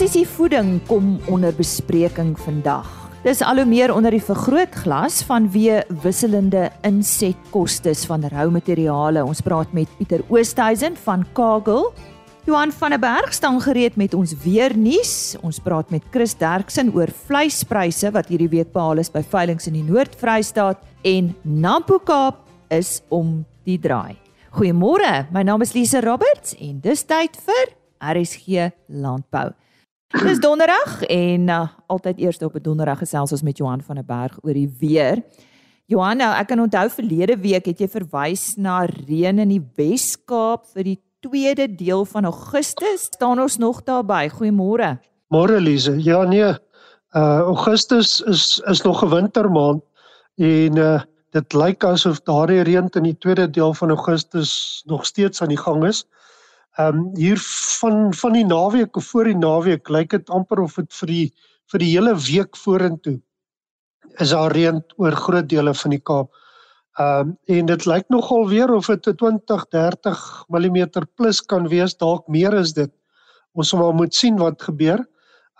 Presisie voeding kom onder bespreking vandag. Dis al hoe meer onder die vergrootglas vanweë wisselende insetkostes van roumateriale. Ons praat met Pieter Oosthuizen van Kagel. Johan van der Berg staan gereed met ons weer nuus. Ons praat met Chris Derksen oor vleispryse wat hierdie week behaal is by veilinge in die Noord-Vrystaat en Nampo Kaap is om die draai. Goeiemôre, my naam is Lise Roberts en dis tyd vir RSG Landbou. Dis donderdag en uh, altyd eers op 'n donderdag gesels ons met Johan van der Berg oor die weer. Johan, nou, ek kan onthou verlede week het jy verwys na reën in die Wes-Kaap vir die tweede deel van Augustus. Staan ons nog daarby? Goeiemôre. Môre Lize. Ja nee. Uh Augustus is is nog 'n wintermaand en uh dit lyk asof daardie reën in die tweede deel van Augustus nog steeds aan die gang is. Ehm um, hier van van die naweek of voor die naweek lyk dit amper of dit vir die vir die hele week vorentoe is daar reën oor groot dele van die Kaap. Ehm um, en dit lyk nogal weer of dit 20 30 mm plus kan wees, dalk meer is dit. Ons sal maar moet sien wat gebeur.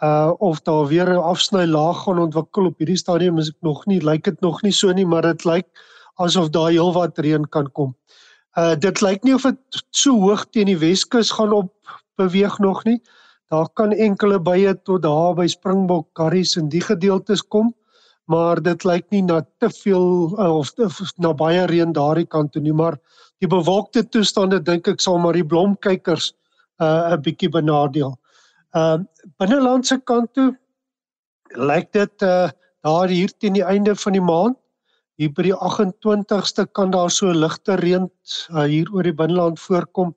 Uh of daar weer 'n afsny laag gaan ontwikkel op hierdie stadium is ek nog nie lyk dit nog nie so nie, maar dit lyk asof daar heelwat reën kan kom. Uh dit lyk nie of dit so hoog teen die Weskus gaan op beweeg nog nie. Daar kan enkele bye tot daar by Springbok, Karries en die gedeeltes kom, maar dit lyk nie na te veel uh, of, of na baie reën daardie kant toe nie, maar die bewolkte toestande dink ek sal maar die blomkykers uh 'n bietjie benadeel. Uh binnelandse kant toe lyk dit uh daar hier teen die einde van die maand hier by die 28ste kan daar so ligte reën uh, hier oor die binneland voorkom.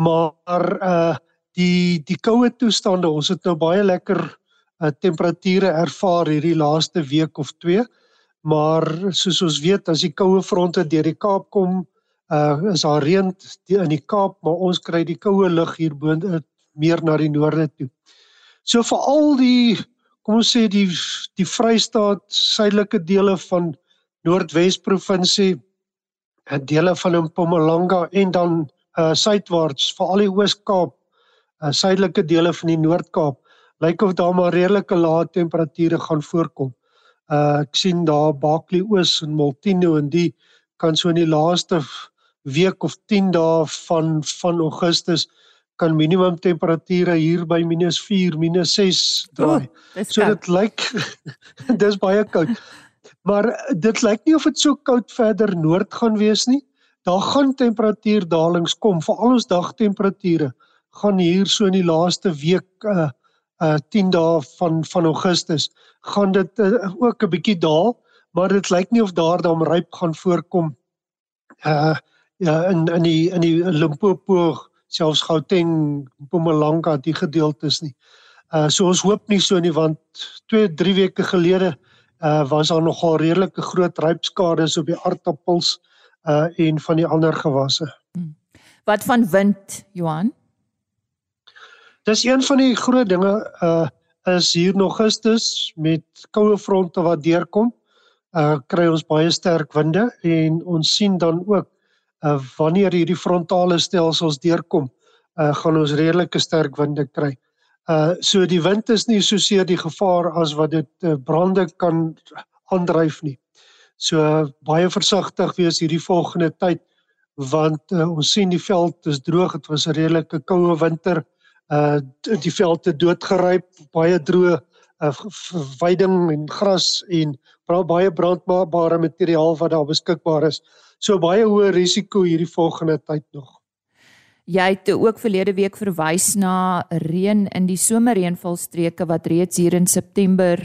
Maar uh die die koue toestande ons het nou baie lekker uh, temperature ervaar hierdie laaste week of 2 maar soos ons weet as die koue fronte deur die Kaap kom uh is daar reën in die Kaap maar ons kry die koue lug hier bo meer na die noorde toe. So vir al die kom ons sê die die Vrystaat suidelike dele van Noordwes provinsie, 'n dele van Mpumalanga en dan uh suidwaarts, veral die Oos-Kaap, uh suidelike dele van die Noord-Kaap, lyk of daar maar redelike lae temperature gaan voorkom. Uh ek sien daar Baklie Oos en Multino en die kan so in die laaste week of 10 dae van van Augustus kan minimum temperature hier by -4, -6 draai. Oh, so dit lyk dis baie koud. Maar eh, dit lyk nie of dit so koud verder noord gaan wees nie. Daar gaan temperatuurdalings kom, veral ons dagtemperature gaan hier so in die laaste week uh uh 10 dae van van Augustus gaan dit uh, ook 'n bietjie daal, maar dit lyk nie of daar dan ryp gaan voorkom uh ja in in die in die Limpopo selfs Gauteng, Mpumalanga die gedeeltes nie. Uh so ons hoop nie so nie want 2 3 weke gelede uh was daar nogal redelike groot rypskades op die aardappels uh en van die ander gewasse. Hmm. Wat van wind, Johan? Dis een van die groot dinge uh is hier nog Augustus met koue fronte wat deurkom. Uh kry ons baie sterk winde en ons sien dan ook uh wanneer hierdie frontale stelsels deurkom, uh gaan ons redelike sterk winde kry. Uh so die wind is nie so seer die gevaar as wat dit uh, brande kan aandryf nie. So uh, baie versigtig wees hierdie volgende tyd want uh, ons sien die veld is droog, dit was 'n redelike koue winter. Uh die veld het doodgeryp, baie droë uh veiding en gras en baie brandbare materiaal wat daar beskikbaar is. So baie hoë risiko hierdie volgende tyd nog. Jy het ook verlede week verwys na reën in die somerreënvalstreke wat reeds hier in September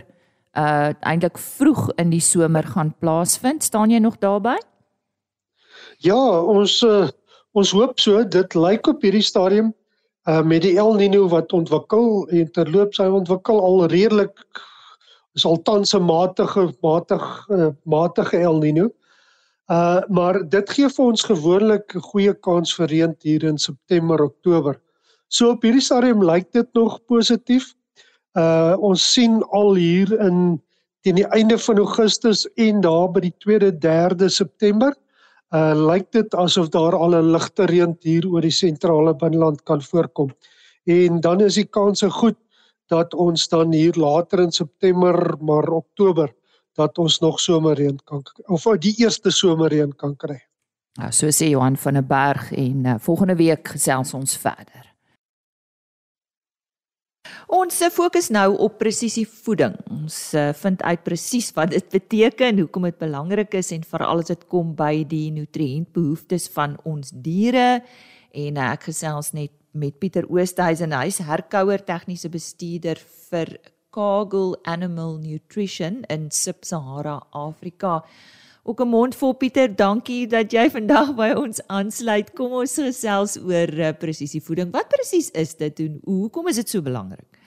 uh eintlik vroeg in die somer gaan plaasvind. Staan jy nog daarby? Ja, ons uh, ons hoop so. Dit lyk op hierdie stadium uh met die El Niño wat ontwikkel en terloops hy ontwikkel al redelik is al tans 'n matige matige uh, matige El Niño. Uh Uh maar dit gee vir ons gewoonlik 'n goeie kans vir reën hier in September, Oktober. So op hierdie stadium lyk dit nog positief. Uh ons sien al hier in teen die einde van Augustus en daar by die 2de, 3de September, uh lyk dit asof daar al 'n ligte reën hier oor die sentrale binneland kan voorkom. En dan is die kanse goed dat ons dan hier later in September maar Oktober dat ons nog somerreën kan of die eerste somerreën kan kry. Nou so sê Johan van der Berg en uh, volgende week gesels ons verder. Ons eh, fokus nou op presisie voeding. Ons uh, vind uit presies wat dit beteken, hoekom dit belangrik is en veral as dit kom by die nutriëntbehoeftes van ons diere en uh, ek gesels net met Pieter Oosthuizen, hy is herkouer tegniese bestuurder vir Kagel Animal Nutrition in Sub-Sahara Afrika. Ook 'n mond vol Pieter, dankie dat jy vandag by ons aansluit. Kom ons gesels oor uh, presisie voeding. Wat presies is dit en hoekom is dit so belangrik?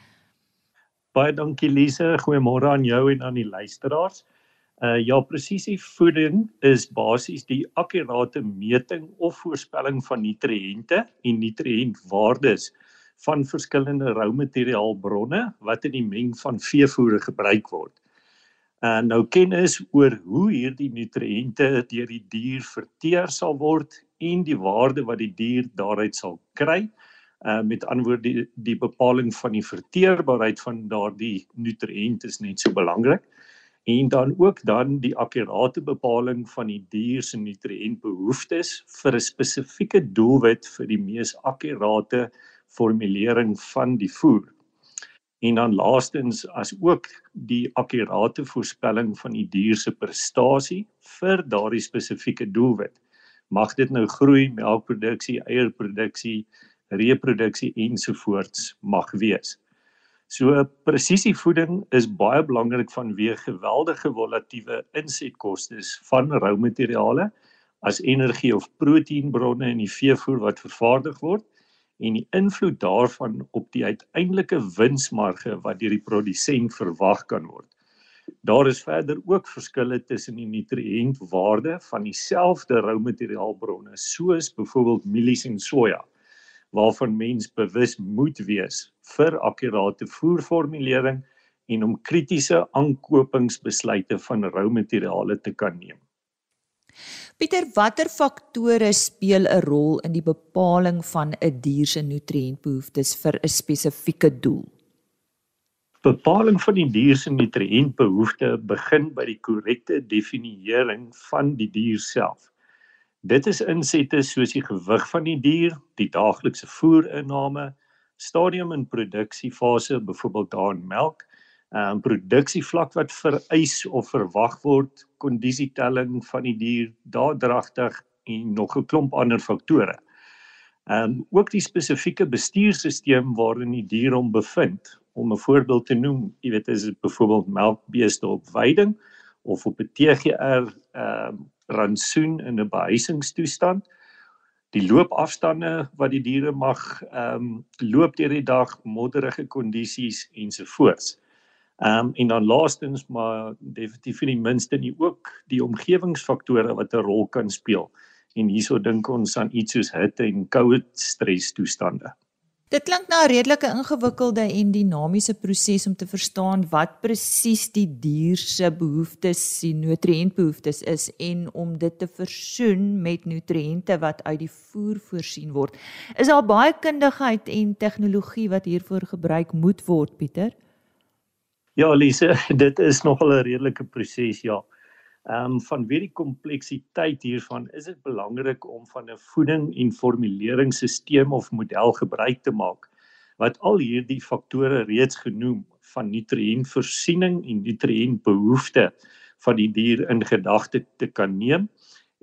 Baie dankie Lise. Goeiemôre aan jou en aan die luisteraars. Uh ja, presisie voeding is basies die akkurate meting of voorspelling van nutriënte en nutriëntwaardes van verskillende roumateriaalbronne wat in die meng van veevoer gebruik word. En nou kennis oor hoe hierdie nutriënte deur die dier verteer sal word en die waarde wat die dier daaruit sal kry. Uh met ander woorde die, die bepaling van die verteerbaarheid van daardie nutriënt is net so belangrik en dan ook dan die akkurate bepaling van die dier se nutriëntbehoeftes vir 'n spesifieke doelwit vir die mees akkurate formulering van die voer. En dan laastens as ook die akkurate voorspelling van die dier se prestasie vir daardie spesifieke doelwit. Mag dit nou groei, melkproduksie, eierproduksie, reproduksie ensovoorts mag wees. So presisievoeding is baie belangrik vanweë geweldige volatiewe insetkoste van roumateriale as energie of proteïenbronne in die veevoer wat vervaardig word en die invloed daarvan op die uiteindelike winsmarge wat deur die produsent verwag kan word. Daar is verder ook verskille tussen die nutriëntwaarde van dieselfde roumateriaalbronne soos byvoorbeeld mielies en soja waarvan mens bewus moet wees vir akkurate voerformulering en om kritiese aankopingsbesluite van roumateriale te kan neem. Pieter, watter faktore speel 'n rol in die bepaling van 'n dier se nutriëntbehoeftes vir 'n spesifieke doel? Bepaling van die dier se nutriëntbehoeftes begin by die korrekte definiering van die dier self. Dit is insette soos die gewig van die dier, die daaglikse voerinname, stadium in produksiefase, byvoorbeeld daar in melk, ehm um, produksievlak wat vereis of verwag word, kondisietelling van die dier, daaddragtig en nog 'n klomp ander faktore. Ehm um, ook die spesifieke bestuurstelsel waarin die dier hom bevind. Om 'n voorbeeld te noem, jy weet is dit byvoorbeeld melkbeeste op weiding of op 'n TGR ehm um, rantsoen in 'n behuisingstoestand. Die loopafstande wat die diere mag ehm um, loop deur die dag, modderige kondisies ensovoorts. Ehm um, en dan laastens maar definitief nie minste nie ook die omgewingsfaktore wat 'n rol kan speel. En hierso dink ons aan iets soos hitte en koue strestoestande. Dit klink na 'n redelike ingewikkelde en dinamiese proses om te verstaan wat presies die dier se behoeftes, die nutriëntbehoeftes is en om dit te versoen met nutriënte wat uit die voer voorsien word. Is daar baie kundigheid en tegnologie wat hiervoor gebruik moet word, Pieter? Ja, Lise, dit is nogal 'n redelike proses, ja. Ehm um, vanweer die kompleksiteit hiervan is dit belangrik om van 'n voeding en formuleringsstelsel of model gebruik te maak wat al hierdie faktore reeds genoem van nutriëntvoorsiening en nutriëntbehoefte van die dier in gedagte te kan neem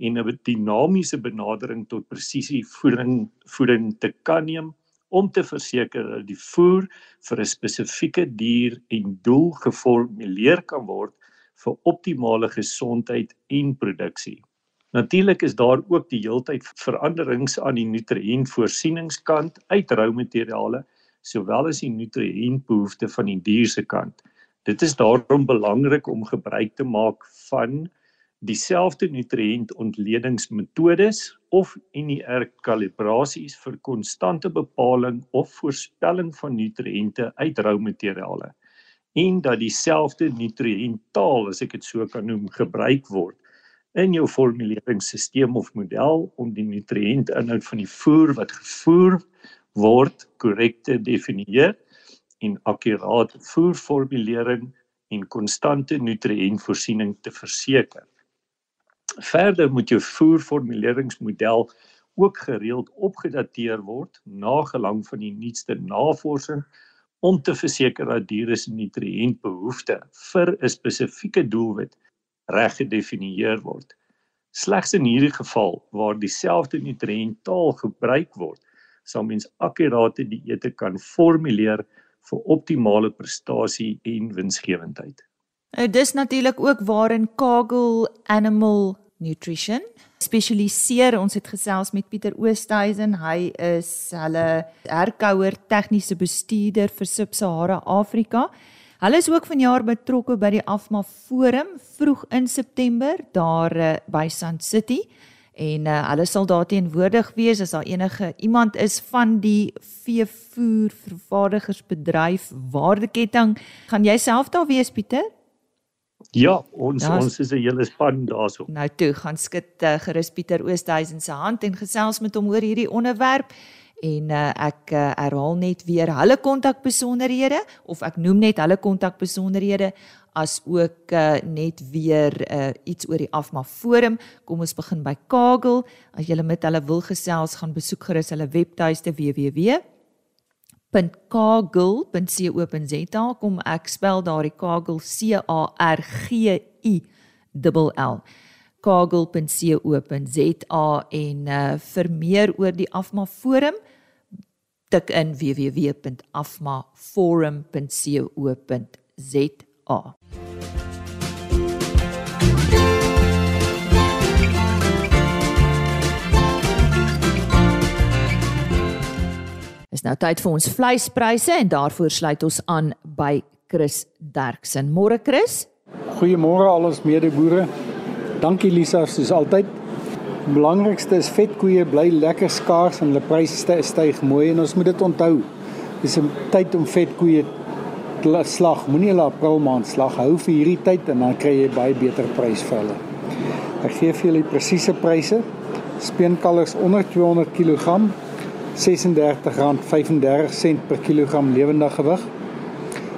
en 'n dinamiese benadering tot presisie voeding voeding te kan neem om te verseker dat die voer vir 'n spesifieke dier en doel geformuleer kan word vir optimale gesondheid en produksie. Natuurlik is daar ook die heeltyd veranderings aan die nutriëntvoorsieningskant uit roumateriale sowel as die nutriëntbehoeftes van die dier se kant. Dit is daarom belangrik om gebruik te maak van dieselfde nutriëntontledingsmetodes of NER kalibrasies vir konstante bepaling of voorspelling van nutriënte uit roumateriale en dat dieselfde nutriëntaal as ek dit so kan noem gebruik word in jou formuleringsstelsel of model om die nutriëntinhoud van die voer wat gevoer word korrek te definieer en akkurate voerformulering en konstante nutriëntvoorsiening te verseker. Verder moet jou voerformuleringsmodel ook gereeld opgedateer word na gelang van die nuutste navorsing om te verseker dat diere se nutriëntbehoeftes vir 'n spesifieke doelwit reg gedefinieer word. Slegs in hierdie geval waar dieselfde nutriënttaal gebruik word, sal mens akkurate dieete kan formuleer vir optimale prestasie en winsgewendheid. Nou dis natuurlik ook waarin Kagel Animal Nutrition spesialiseer. Ons het gesels met Pieter Oosthuizen. Hy is hulle herkouer tegniese bestuurder vir Sub-Sahara Afrika. Hulle is ook vanjaar betrokke by die Afma Forum vroeg in September daar uh, by Sand City en uh, hulle sal daar teenwoordig wees as daar enige iemand is van die veevoer vervaardigersbedryf waardeketting. Gaan jy self daar wees Pieter? Ja, ons das, ons is 'n hele span daarso. Nou toe gaan skud uh, gerus Pieter Oosthuizen se hand en gesels met hom oor hierdie onderwerp en uh, ek uh, herhaal net weer hulle kontakbesonderhede of ek noem net hulle kontakbesonderhede as ook uh, net weer uh, iets oor die Afma Forum. Kom ons begin by Kagel. As jy met hulle wil gesels, gaan besoek gerus hulle webtuiste www kagel.co.za kom ek spel daardie kagel C A R G I L. L kagel.co.za en uh, vir meer oor die Afma Forum tik in www.afmaforum.co.za Is nou tyd vir ons vleispryse en daarvoor sluit ons aan by Chris Derksen. Môre Chris. Goeiemôre al ons medeboere. Dankie Lisa, soos altyd. Belangrikste is vetkoeie bly lekker skaars en hulle pryse styg mooi en ons moet dit onthou. Dis 'n tyd om vetkoeie slag. Moenie hulle April maand slag hou vir hierdie tyd en dan kry jy baie beter prys vir hulle. Ek gee vir julle presiese pryse. Speenkalvers onder 200 kg R36.35 per kilogram lewendige gewig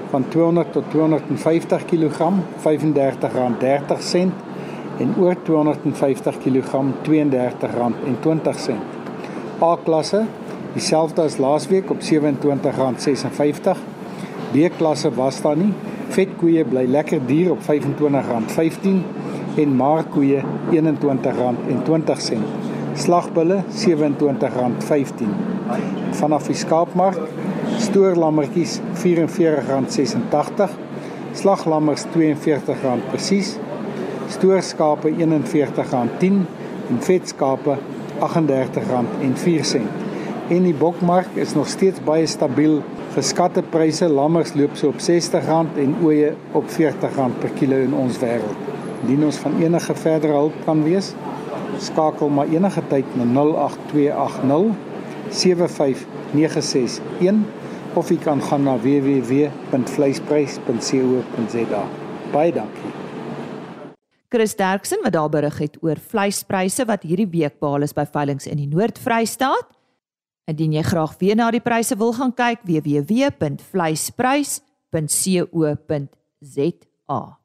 van 200 tot 250 kg R35.30 en oor 250 kg R32.20 A klasse dieselfde as laasweek op R27.56 B klasse was daar nie. Vetkoeie bly lekker duur op R25.15 en maarkoeie R21.20 slagbulle R27.15 vanaf die skaapmark stoorlammetjies R44.86 slaglammers R42 presies. Stoorskape R41.10 en vetskape R38.04 en die bokmark is nog steeds baie stabiel. Geskatte pryse lammers loop so op R60 en ooe op R40 per kilo in ons wêreld. Indien ons van enige verdere hulp kan wees skakel maar enige tyd na 08280 75961 of jy kan gaan na www.vleisprys.co.za. Baie dankie. Chris Derksen wat daar berig het oor vleispryse wat hierdie week behaal is by veilinge in die Noord-Vrystaat. Indien jy graag weer na die pryse wil gaan kyk, www.vleisprys.co.za.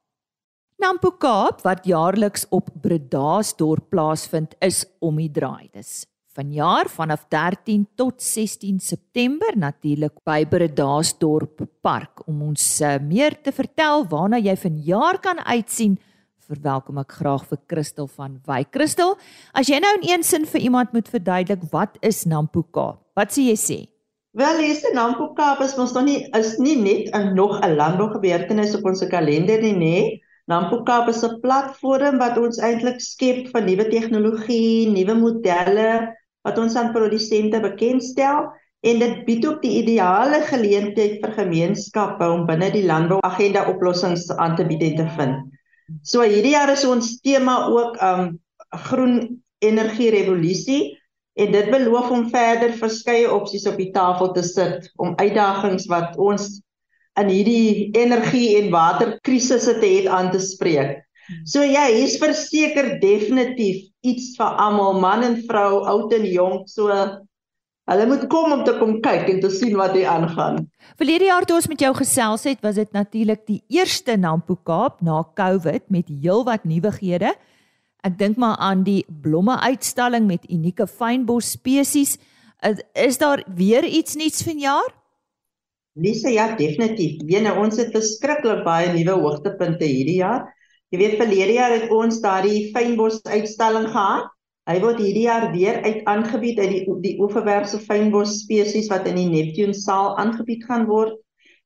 Nampo Kaap wat jaarliks op Bredasdorp plaasvind is om die draai. Dis vanjaar vanaf 13 tot 16 September natuurlik by Bredasdorp Park om ons uh, meer te vertel waarna jy vanjaar kan uitsien. Verwelkom ek graag vir Christel van Wyk. Christel, as jy nou in een sin vir iemand moet verduidelik wat is Nampo Kaap? Wat sê jy sê? Wel, hierste Nampo Kaap is mos nog nie is nie net 'n nog 'n landbougebeurtenis op ons kalender nie, nê? Nampoka is 'n platform wat ons eintlik skep vir nuwe tegnologie, nuwe modelle wat ons aan produsente bekendstel en dit bied ook die ideale geleentheid vir gemeenskappe om binne die landbouagenda oplossings aan te bied en te vind. So hierdie jaar is ons tema ook um groen energie revolusie en dit beloof om verder verskeie opsies op die tafel te sit om uitdagings wat ons in hierdie energie en waterkrisisse te het aan te spreek. So ja, hier's verseker definitief iets vir almal, man en vrou, oud en jonk. So Hulle moet kom om te kom kyk en te sien wat hier aangaan. Verlede jaar toe ons met jou gesels het, was dit natuurlik die eerste Nampo Kaap na COVID met heelwat nuwighede. Ek dink maar aan die blomme uitstalling met unieke fynbos spesies. Is daar weer iets nuuts vanjaar? Lisa, ja, definitief. Wene, ons het verskriklik baie nuwe hoogtepunte hierdie jaar. Jy weet verlede jaar het ons daardie fynbos uitstalling gehad. Hy word hierdie jaar weer uit aangebied uit die die oeverwerse fynbos spesies wat in die Neptune saal aangebied gaan word.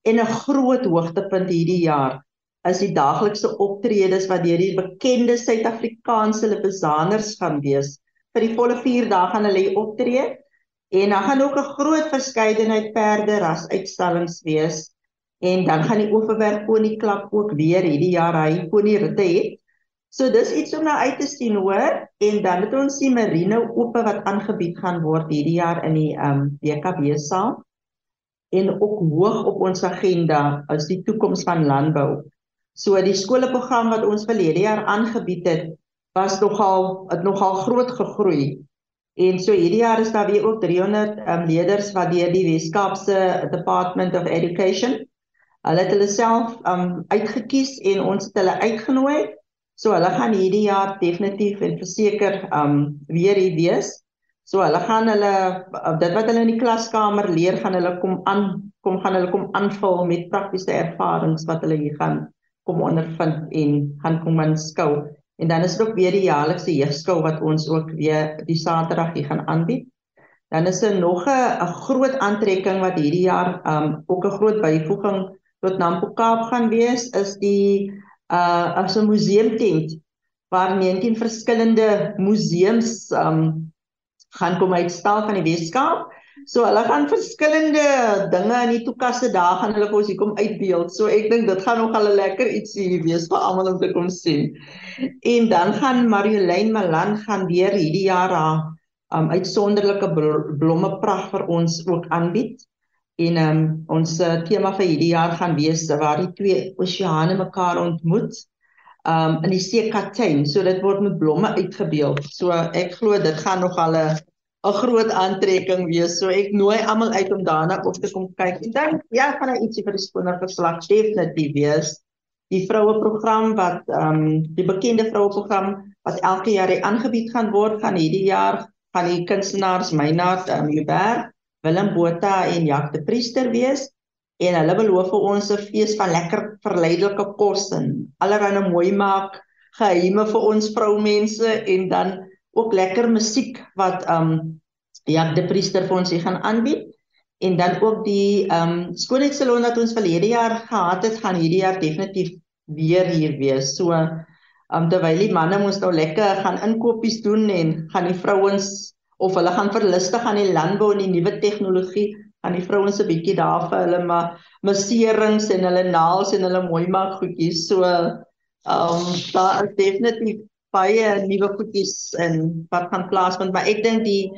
En 'n groot hoogtepunt hierdie jaar is die daaglikse optredes wat deur die bekende Suid-Afrikaanse lepezaners gaan wees. Vir die volle 4 dae gaan hulle optree En dan gaan ook 'n groot verskeidenheid perde ras uitstallings wees. En dan gaan die Oeverberg Pony Klub ook weer hierdie jaar hy pony ritte het. So dis iets om na uit te sien hoor en dan het ons die Marino Ope wat aangebied gaan word hierdie jaar in die ehm um, WKB saal. En ook hoog op ons agenda is die toekoms van landbou. So die skoolprogram wat ons verlede jaar aangebied het was nogal het nogal groot gegroei. En so hierdie jaar is daar weer ook 300 um, ehm, leerders wat deur die Weskaapse Department of Education hulle het hulle self um uitget kies en ons het hulle uitgenooi. So hulle gaan hierdie jaar definitief en verseker um weer hier wees. So hulle gaan hulle dit wat hulle in die klaskamer leer gaan hulle kom aan kom gaan hulle kom aanvul met praktiese ervarings wat hulle hier gaan kom ondervind en gaan kom aanskou. En dan is dit ook weer die jaarlikse jeugskou wat ons ook weer die Saterdag hier gaan aanbied. Dan is daar er nog 'n groot aantrekking wat hierdie jaar um ook 'n groot byvoeging tot Nampo Kaap gaan wees is die uh as 'n museumtent waar 19 verskillende museums um gaan kom uitstal van die Weskaap So hulle gaan verskillende dinge in die toekasse daar gaan hulle vir ons hier kom uitbeeld. So ek dink dit gaan nog al lekker ietsie wees vir almal om te kom sien. En dan gaan Mariolyn Malan gaan weer hierdie jaar haar um, uitsonderlike blomme pragt vir ons ook aanbied. En um, ons uh, tema vir hierdie jaar gaan wees waar die twee oseane mekaar ontmoet. Um in die See Katyn. So dit word met blomme uitgebeeld. So ek glo dit gaan nog al 'n 'n groot aantrekking wees. So ek nooi almal uit om daarna op te kom kyk. Ek dink ja, gaan daar ietsie vir die skoonheidsverslag definitief wees. Die vroue program wat ehm um, die bekende vroue program wat elke jaar aangebied gaan word van hierdie jaar van die kunstenaars Meinard ehm um, Hubert, Willem Botha en Jacques de Priester wees en hulle beloof vir ons 'n fees van lekker verleidelike kos en allerlei mooi maak geheime vir ons vroumense en dan ook lekker musiek wat um, ja, die priester vir ons hier gaan aanbied en dan ook die um, skoonheidssalon wat ons verlede jaar gehad het, gaan hierdie jaar definitief weer hier wees. So um, terwyl die manne moes nou lekker gaan inkopies doen en gaan die vrouens of hulle gaan verlustig aan die landbou en die nuwe tegnologie aan die vrouens 'n bietjie daar vir hulle maar masserings en hulle naels en hulle mooi maak goedjies. So ehm um, daar is definitief baie nuwe goedjies in wat gaan plaasvind, maar ek dink die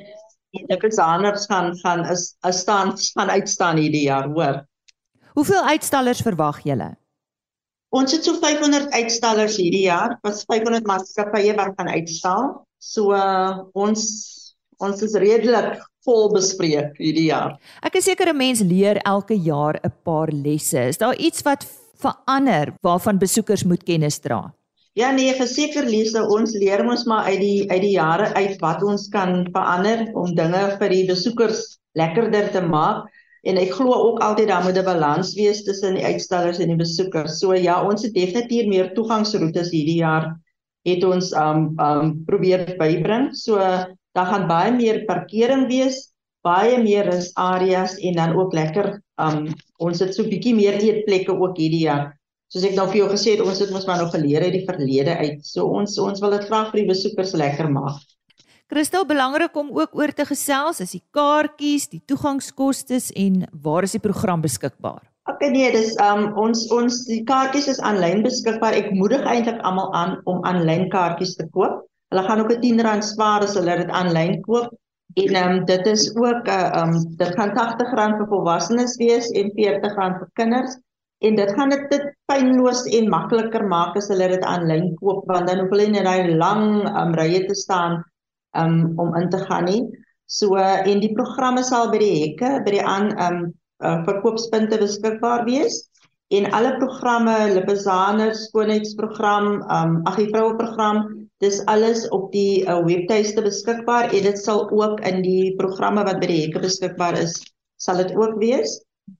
die Nikolsaners gaan gaan is is staan gaan uitstaan hierdie jaar, hoor. Hoeveel uitstallers verwag julle? Ons het so 500 uitstallers hierdie jaar, was 500 maatskappye wat gaan uitstal. So uh, ons ons is redelik vol bespreek hierdie jaar. Ek is seker 'n mens leer elke jaar 'n paar lesse. Is daar iets wat verander waarvan besoekers moet kennis dra? Ja nee, verseker Lise, ons leer mos maar uit die uit die jare uit wat ons kan verander om dinge vir die besoekers lekkerder te maak. En ek glo ook altyd daar moet 'n balans wees tussen die uitstallers en die besoekers. So ja, ons het definitief meer toegangsroetes hierdie jaar het ons um um probeer bybring. So daar gaan baie meer parkering wees, baie meer rusareas en dan ook lekker um ons het so 'n bietjie meer eetplekke ook hierdie jaar soos ek nou vir jou gesê het, ons het mos maar nog geleer uit die verlede uit. So ons ons wil dit graag vir die besoekers lekker maak. Christel, belangrik om ook oor te gesels is die kaartjies, die toegangskoste en waar is die program beskikbaar? Ok nee, dis um ons ons die kaartjies is aanlyn beskikbaar. Ek moedig eintlik almal aan om aanlyn kaartjies te koop. Hulle gaan ook 'n R10 spaar as hulle dit aanlyn koop. En um dit is ook 'n uh, um dit gaan R80 vir volwassenes wees en R40 vir kinders en dit gaan dit dit pynloos en makliker maak as hulle dit aanlyn koop want dan hoef hulle nie daai lang um, rye te staan um, om in te gaan nie. So en die programme sal by die hekke by die aan um uh, verkoopspunte beskikbaar wees en alle programme, Lipizaner skoonheidsprogram, um ag die vroue program, dis alles op die uh, webtuiste beskikbaar en dit sal ook in die programme wat by die hekke beskikbaar is, sal dit ook wees.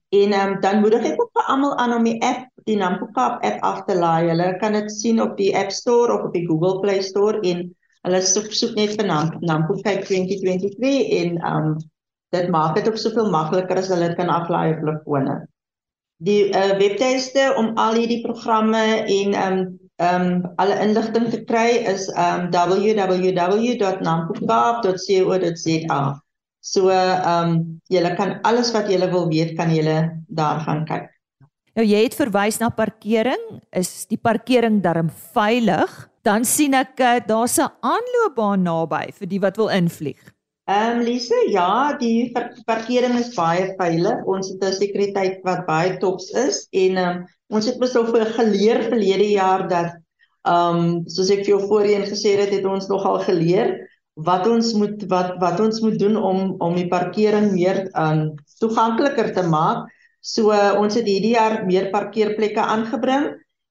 En um, dan moedig ek ook vir almal aan om die app, die Nampokap app af te laai. Hulle kan dit sien op die App Store of op die Google Play Store en hulle soek, soek net vir Nampokap 2023 en um dit maak dit ook soveel makliker as hulle dit kan aflaai op hulle fone die uh, webtuiste om al hierdie programme en um um alle inligting te kry is um www.nampokap.co.za. So um julle kan alles wat julle wil weet kan julle daar gaan kyk. Nou jy het verwys na parkering, is die parkering darm veilig? Dan sien ek uh, daar's 'n aanloopbaan naby vir die wat wil invlieg. Ehm um, Lise, ja, die parkering is baie veilig. Ons het 'n sekuriteit wat baie tops is en ehm um, ons het mos al geleer verlede jaar dat ehm um, soos ek vir jou voorheen gesê het, het ons nogal geleer wat ons moet wat wat ons moet doen om om die parkering meer ehm um, toegankliker te maak. So uh, ons het hierdie jaar meer parkeerplekke aangebring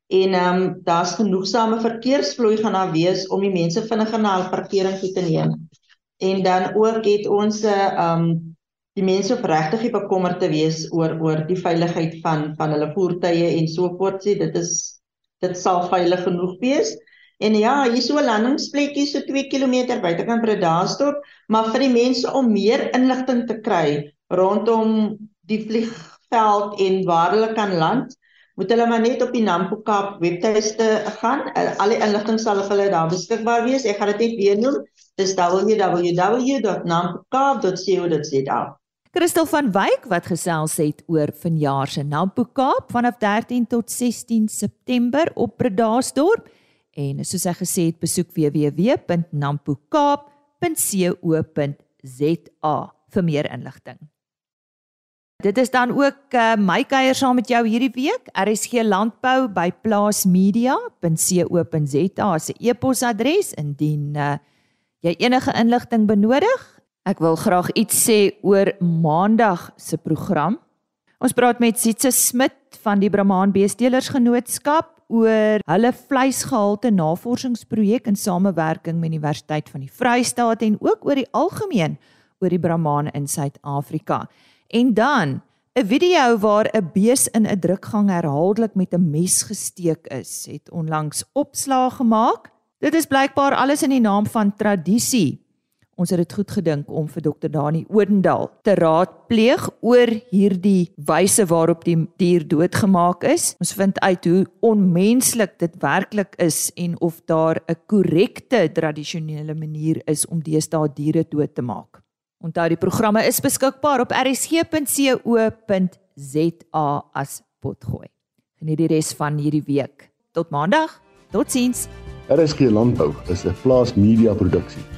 en ehm um, daar's genoegsame verkeersvloei gaan daar wees om die mense vinniger na hul parkering toe te neem en dan ook het ons 'n uh, um die mense op regtig bekommerd te wees oor oor die veiligheid van van hulle voertuie en so voort sê dit is dit sal veilig genoeg wees. En ja, hier so 'n landingsplekkie so 2 km buitekant Bredasdorp, maar vir die mense om meer inligting te kry rondom die vliegveld en waar hulle kan land, moet hulle maar net op die Nampo Kaap webtuiste gaan. Al die inligting sal vir hulle daar beskikbaar wees. Ek gaan dit net weer noem dis www.nampokaap.co.za. Christel van Wyk wat gesels het oor vanjaar se Nampo Kaap vanaf 13 tot 16 September op Bredasdorp en soos hy gesê het besoek www.nampokaap.co.za vir meer inligting. Dit is dan ook uh, my kuier saam met jou hierdie week. RSG Landbou by plaasmedia.co.za se e-posadres indien uh, jy enige inligting benodig, ek wil graag iets sê oor Maandag se program. Ons praat met Sitse Smit van die Brahman Beestelers Genootskap oor hulle vleisgehalte navorsingsprojek in samewerking met Universiteit van die Vrystaat en ook oor die algemeen oor die Brahman in Suid-Afrika. En dan 'n video waar 'n bees in 'n drukgang herhaaldelik met 'n mes gesteek is, het onlangs opslag gemaak. Dit is blykbaar alles in die naam van tradisie. Ons het dit goed gedink om vir Dr. Dani Odendaal te raadpleeg oor hierdie wyse waarop die dier doodgemaak is. Ons vind uit hoe onmenslik dit werklik is en of daar 'n korrekte tradisionele manier is om deesdae diere dood te maak. Onthou die programme is beskikbaar op rsg.co.za as potgooi. Geniet die res van hierdie week. Tot maandag. Totsiens. RSG Landbou is 'n plaas media produksie